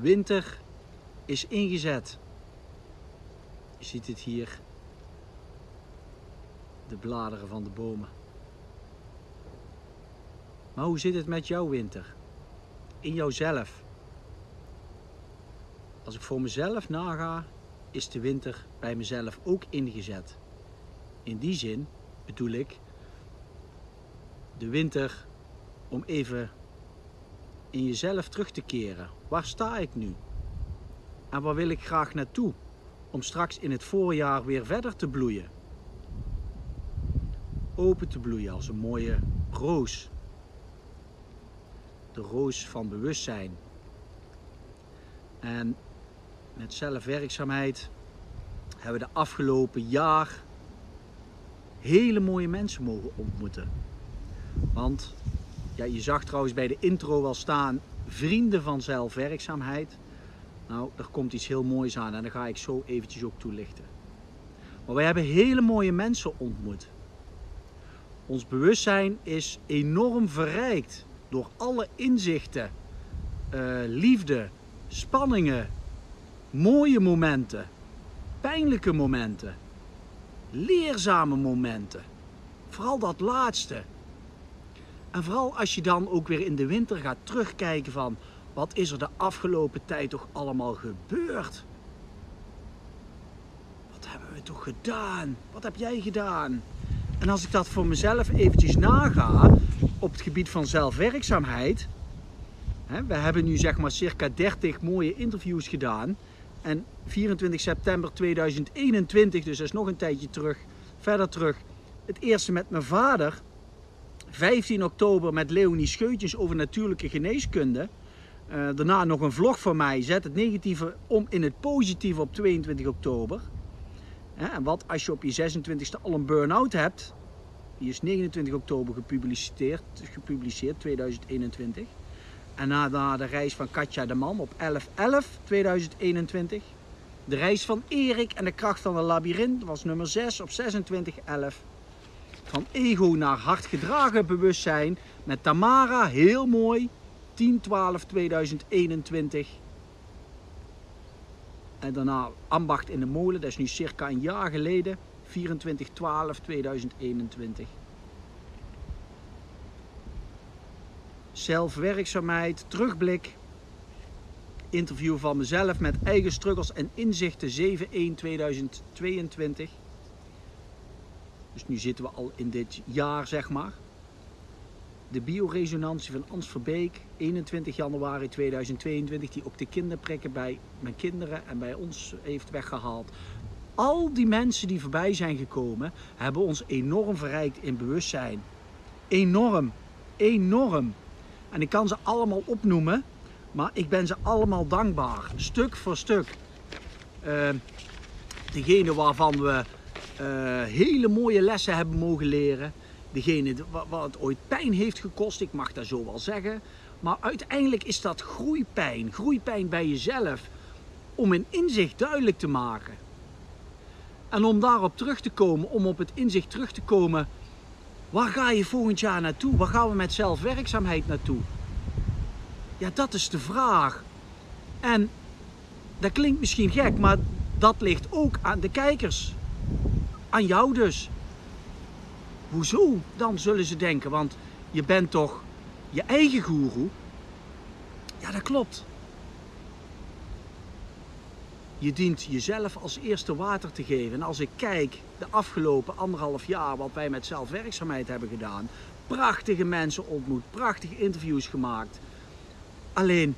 Winter is ingezet. Je ziet het hier. De bladeren van de bomen. Maar hoe zit het met jouw winter? In jouzelf? Als ik voor mezelf naga, is de winter bij mezelf ook ingezet. In die zin bedoel ik de winter om even in jezelf terug te keren. Waar sta ik nu? En waar wil ik graag naartoe? Om straks in het voorjaar weer verder te bloeien. Open te bloeien als een mooie roos. De roos van bewustzijn. En met zelfwerkzaamheid hebben we de afgelopen jaar hele mooie mensen mogen ontmoeten. Want ja, je zag trouwens bij de intro wel staan, vrienden van zelfwerkzaamheid. Nou, er komt iets heel moois aan en daar ga ik zo eventjes ook toelichten. Maar wij hebben hele mooie mensen ontmoet. Ons bewustzijn is enorm verrijkt door alle inzichten, uh, liefde, spanningen, mooie momenten, pijnlijke momenten, leerzame momenten. Vooral dat laatste. En vooral als je dan ook weer in de winter gaat terugkijken van wat is er de afgelopen tijd toch allemaal gebeurd? Wat hebben we toch gedaan? Wat heb jij gedaan? En als ik dat voor mezelf eventjes naga op het gebied van zelfwerkzaamheid. We hebben nu zeg maar circa 30 mooie interviews gedaan. En 24 september 2021, dus dat is nog een tijdje terug, verder terug. Het eerste met mijn vader. 15 oktober met Leonie Scheutjes over natuurlijke geneeskunde. Uh, daarna nog een vlog van mij. Zet het negatieve om in het positieve op 22 oktober. En wat als je op je 26e al een burn-out hebt. Die is 29 oktober gepubliceerd, gepubliceerd 2021. En na, de reis van Katja de Man op 11-11-2021. De reis van Erik en de kracht van de labyrint was nummer 6 op 26-11. Van ego naar hard gedragen bewustzijn met Tamara, heel mooi, 10-12-2021. En daarna Ambacht in de Molen, dat is nu circa een jaar geleden, 24-12-2021. zelfwerkzaamheid, terugblik, interview van mezelf met eigen struggles en inzichten 7-1-2022. Dus nu zitten we al in dit jaar, zeg maar. De bioresonantie van Ans Verbeek, 21 januari 2022, die ook de kinderprikken bij mijn kinderen en bij ons heeft weggehaald. Al die mensen die voorbij zijn gekomen, hebben ons enorm verrijkt in bewustzijn. Enorm, enorm. En ik kan ze allemaal opnoemen, maar ik ben ze allemaal dankbaar, stuk voor stuk. Uh, degene waarvan we hele mooie lessen hebben mogen leren. Degene wat het ooit pijn heeft gekost, ik mag dat zo wel zeggen. Maar uiteindelijk is dat groeipijn, groeipijn bij jezelf. Om een inzicht duidelijk te maken. En om daarop terug te komen, om op het inzicht terug te komen Waar ga je volgend jaar naartoe? Waar gaan we met zelfwerkzaamheid naartoe? Ja, dat is de vraag. En dat klinkt misschien gek, maar dat ligt ook aan de kijkers. Aan jou dus. Hoezo? Dan zullen ze denken, want je bent toch je eigen goeroe? Ja, dat klopt. Je dient jezelf als eerste water te geven. En als ik kijk de afgelopen anderhalf jaar wat wij met zelfwerkzaamheid hebben gedaan. Prachtige mensen ontmoet, prachtige interviews gemaakt. Alleen,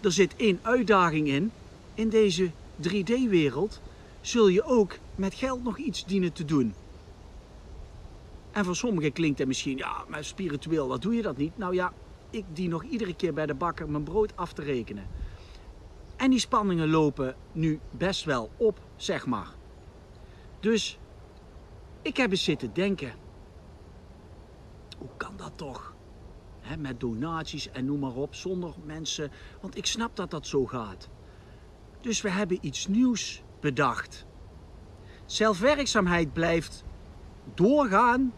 er zit één uitdaging in. In deze 3D-wereld zul je ook met geld nog iets dienen te doen. En voor sommigen klinkt het misschien, ja, maar spiritueel, wat doe je dat niet? Nou ja, ik dien nog iedere keer bij de bakker mijn brood af te rekenen. En die spanningen lopen nu best wel op, zeg maar. Dus ik heb eens zitten denken. Hoe kan dat toch? met donaties en noem maar op, zonder mensen. Want ik snap dat dat zo gaat. Dus we hebben iets nieuws bedacht. Zelfwerkzaamheid blijft doorgaan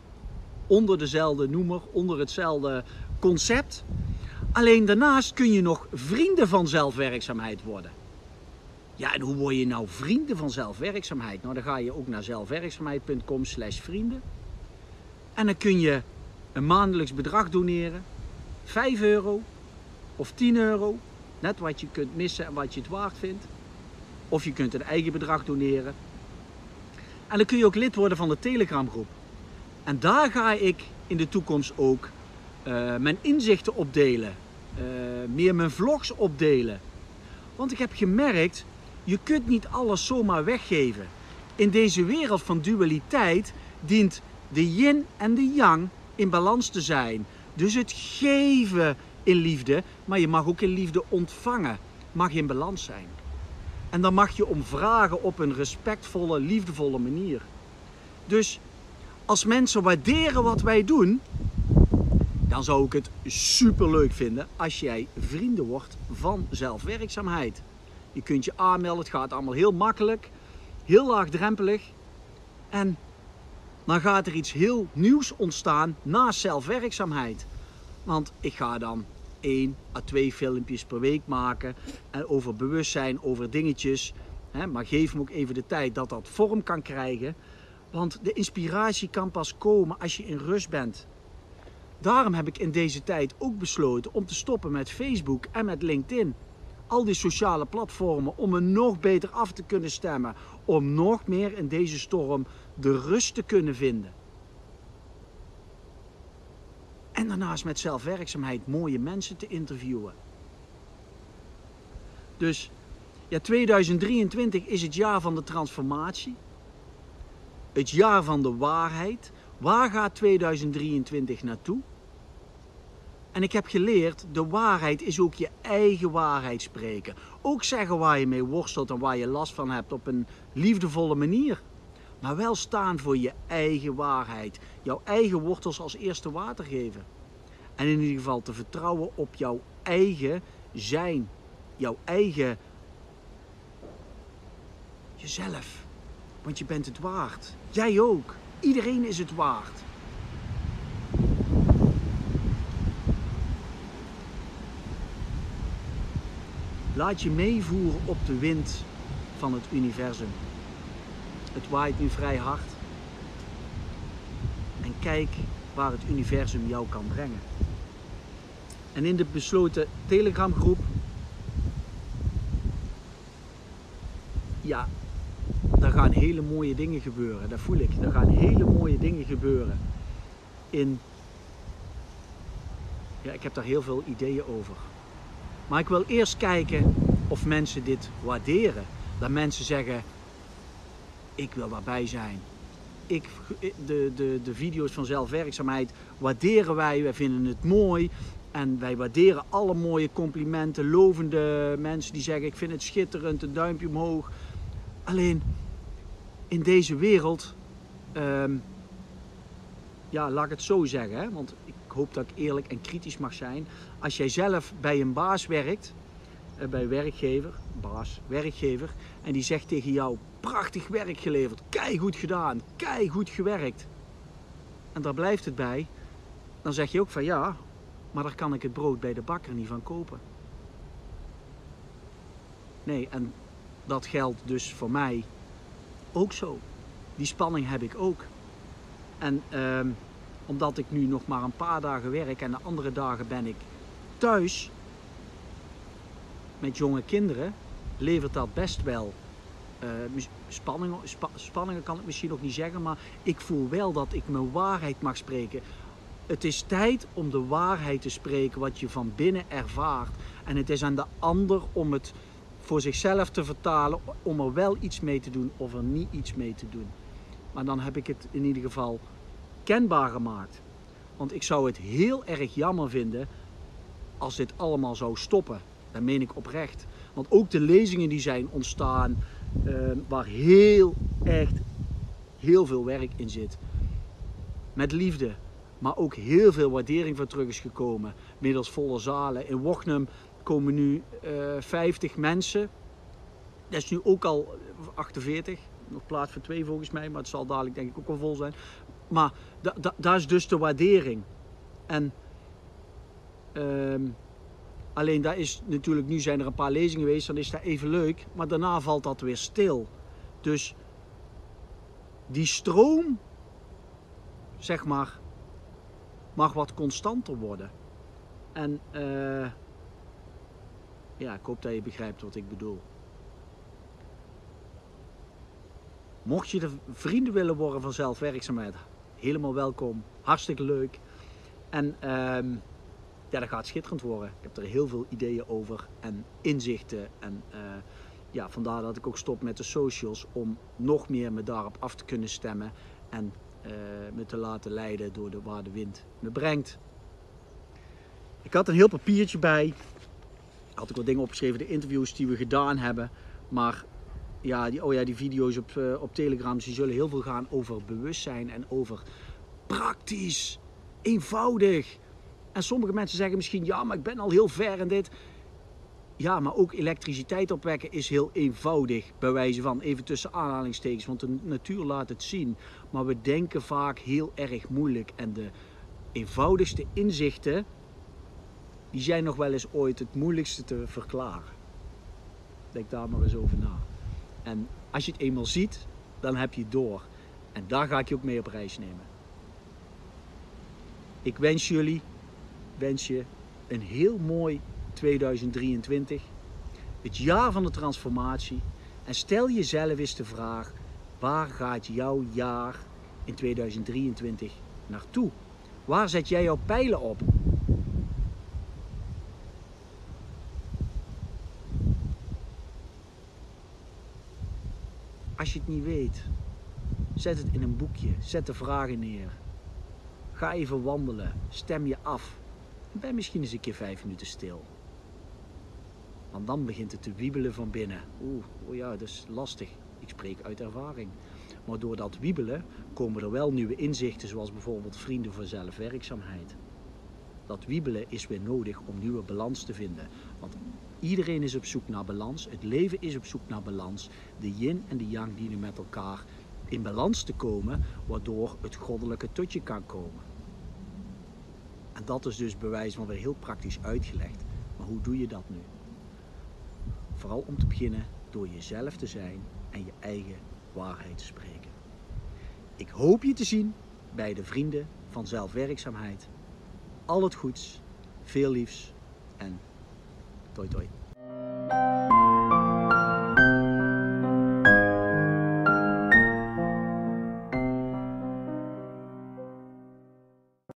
onder dezelfde noemer, onder hetzelfde concept. Alleen daarnaast kun je nog vrienden van zelfwerkzaamheid worden. Ja, en hoe word je nou vrienden van zelfwerkzaamheid? Nou, dan ga je ook naar zelfwerkzaamheid.com slash vrienden. En dan kun je een maandelijks bedrag doneren. 5 euro of 10 euro. Net wat je kunt missen en wat je het waard vindt. Of je kunt een eigen bedrag doneren. En dan kun je ook lid worden van de Telegram groep. En daar ga ik in de toekomst ook uh, mijn inzichten opdelen. Uh, meer mijn vlogs opdelen. Want ik heb gemerkt, je kunt niet alles zomaar weggeven. In deze wereld van dualiteit dient de yin en de yang in balans te zijn. Dus het geven in liefde, maar je mag ook in liefde ontvangen, mag in balans zijn. En dan mag je om vragen op een respectvolle, liefdevolle manier. Dus als mensen waarderen wat wij doen, dan zou ik het super leuk vinden als jij vrienden wordt van zelfwerkzaamheid. Je kunt je aanmelden, het gaat allemaal heel makkelijk, heel laagdrempelig. En dan gaat er iets heel nieuws ontstaan naast zelfwerkzaamheid. Want ik ga dan één à twee filmpjes per week maken en over bewustzijn, over dingetjes. Maar geef me ook even de tijd dat dat vorm kan krijgen. Want de inspiratie kan pas komen als je in rust bent. Daarom heb ik in deze tijd ook besloten om te stoppen met Facebook en met LinkedIn. Al die sociale platformen om me nog beter af te kunnen stemmen. Om nog meer in deze storm de rust te kunnen vinden. En daarnaast met zelfwerkzaamheid mooie mensen te interviewen. Dus ja, 2023 is het jaar van de transformatie. Het jaar van de waarheid. Waar gaat 2023 naartoe? En ik heb geleerd, de waarheid is ook je eigen waarheid spreken. Ook zeggen waar je mee worstelt en waar je last van hebt op een liefdevolle manier. Maar wel staan voor je eigen waarheid. Jouw eigen wortels als eerste water geven. En in ieder geval te vertrouwen op jouw eigen zijn. Jouw eigen jezelf. Want je bent het waard. Jij ook. Iedereen is het waard. Laat je meevoeren op de wind van het universum. Het waait nu vrij hard. En kijk waar het universum jou kan brengen. En in de besloten Telegram groep, ja, daar gaan hele mooie dingen gebeuren. Dat voel ik. Er gaan hele mooie dingen gebeuren. In, ja, ik heb daar heel veel ideeën over. Maar ik wil eerst kijken of mensen dit waarderen. Dat mensen zeggen, ik wil daarbij zijn. Ik, de, de, de video's van zelfwerkzaamheid waarderen wij, wij vinden het mooi. En wij waarderen alle mooie complimenten, lovende mensen die zeggen ik vind het schitterend, een duimpje omhoog. Alleen in deze wereld, ehm, ja laat ik het zo zeggen, hè, want ik hoop dat ik eerlijk en kritisch mag zijn. Als jij zelf bij een baas werkt, eh, bij een werkgever, baas, werkgever, en die zegt tegen jou, prachtig werk geleverd, kei goed gedaan, kei goed gewerkt. En daar blijft het bij. Dan zeg je ook van ja, maar daar kan ik het brood bij de bakker niet van kopen. Nee, en dat geldt dus voor mij ook zo. Die spanning heb ik ook. En ehm, omdat ik nu nog maar een paar dagen werk en de andere dagen ben ik thuis met jonge kinderen, levert dat best wel uh, spanningen. spanningen kan ik misschien nog niet zeggen, maar ik voel wel dat ik mijn waarheid mag spreken. Het is tijd om de waarheid te spreken wat je van binnen ervaart. En het is aan de ander om het voor zichzelf te vertalen, om er wel iets mee te doen of er niet iets mee te doen. Maar dan heb ik het in ieder geval kenbaar gemaakt. Want ik zou het heel erg jammer vinden als dit allemaal zou stoppen. Dat meen ik oprecht. Want ook de lezingen die zijn ontstaan, uh, waar heel, echt heel veel werk in zit. Met liefde, maar ook heel veel waardering van terug is gekomen. Middels volle zalen. In Wochnum komen nu uh, eh, 50 mensen. Dat is nu ook al 48. Nog plaats voor twee volgens mij, maar het zal dadelijk denk ik ook wel vol zijn. Maar daar is dus de waardering. En uh, Alleen daar is natuurlijk, nu zijn er een paar lezingen geweest, dan is dat even leuk, maar daarna valt dat weer stil. Dus die stroom, zeg maar, mag wat constanter worden. En uh, ja, ik hoop dat je begrijpt wat ik bedoel. Mocht je de vrienden willen worden van zelfwerkzaamheid, helemaal welkom. Hartstikke leuk. En uh, ja, dat gaat schitterend worden. Ik heb er heel veel ideeën over en inzichten. En uh, ja, vandaar dat ik ook stop met de socials om nog meer me daarop af te kunnen stemmen en uh, me te laten leiden door de, waar de wind me brengt. Ik had een heel papiertje bij. Had ik wat dingen opgeschreven, de interviews die we gedaan hebben. Maar ja, die, oh ja, die video's op, uh, op Telegram, die zullen heel veel gaan over bewustzijn en over praktisch, eenvoudig. En sommige mensen zeggen misschien, ja, maar ik ben al heel ver in dit. Ja, maar ook elektriciteit opwekken is heel eenvoudig, bij wijze van even tussen aanhalingstekens, want de natuur laat het zien. Maar we denken vaak heel erg moeilijk en de eenvoudigste inzichten, die zijn nog wel eens ooit het moeilijkste te verklaren. Denk daar maar eens over na. En als je het eenmaal ziet, dan heb je het door. En daar ga ik je ook mee op reis nemen. Ik wens jullie, wens je een heel mooi 2023. Het jaar van de transformatie. En stel jezelf eens de vraag, waar gaat jouw jaar in 2023 naartoe? Waar zet jij jouw pijlen op? Als je het niet weet, zet het in een boekje, zet de vragen neer. Ga even wandelen, stem je af ben misschien eens een keer vijf minuten stil. Want dan begint het te wiebelen van binnen. Oeh, oh ja, dat is lastig. Ik spreek uit ervaring. Maar door dat wiebelen komen er wel nieuwe inzichten, zoals bijvoorbeeld vrienden voor zelfwerkzaamheid. Dat wiebelen is weer nodig om nieuwe balans te vinden. Want iedereen is op zoek naar balans. Het leven is op zoek naar balans. De yin en de yang dienen met elkaar in balans te komen, waardoor het goddelijke tot je kan komen. En dat is dus bewijs van weer heel praktisch uitgelegd. Maar hoe doe je dat nu? Vooral om te beginnen door jezelf te zijn en je eigen waarheid te spreken. Ik hoop je te zien bij de vrienden van zelfwerkzaamheid. Al het goeds, veel liefs en toi toi.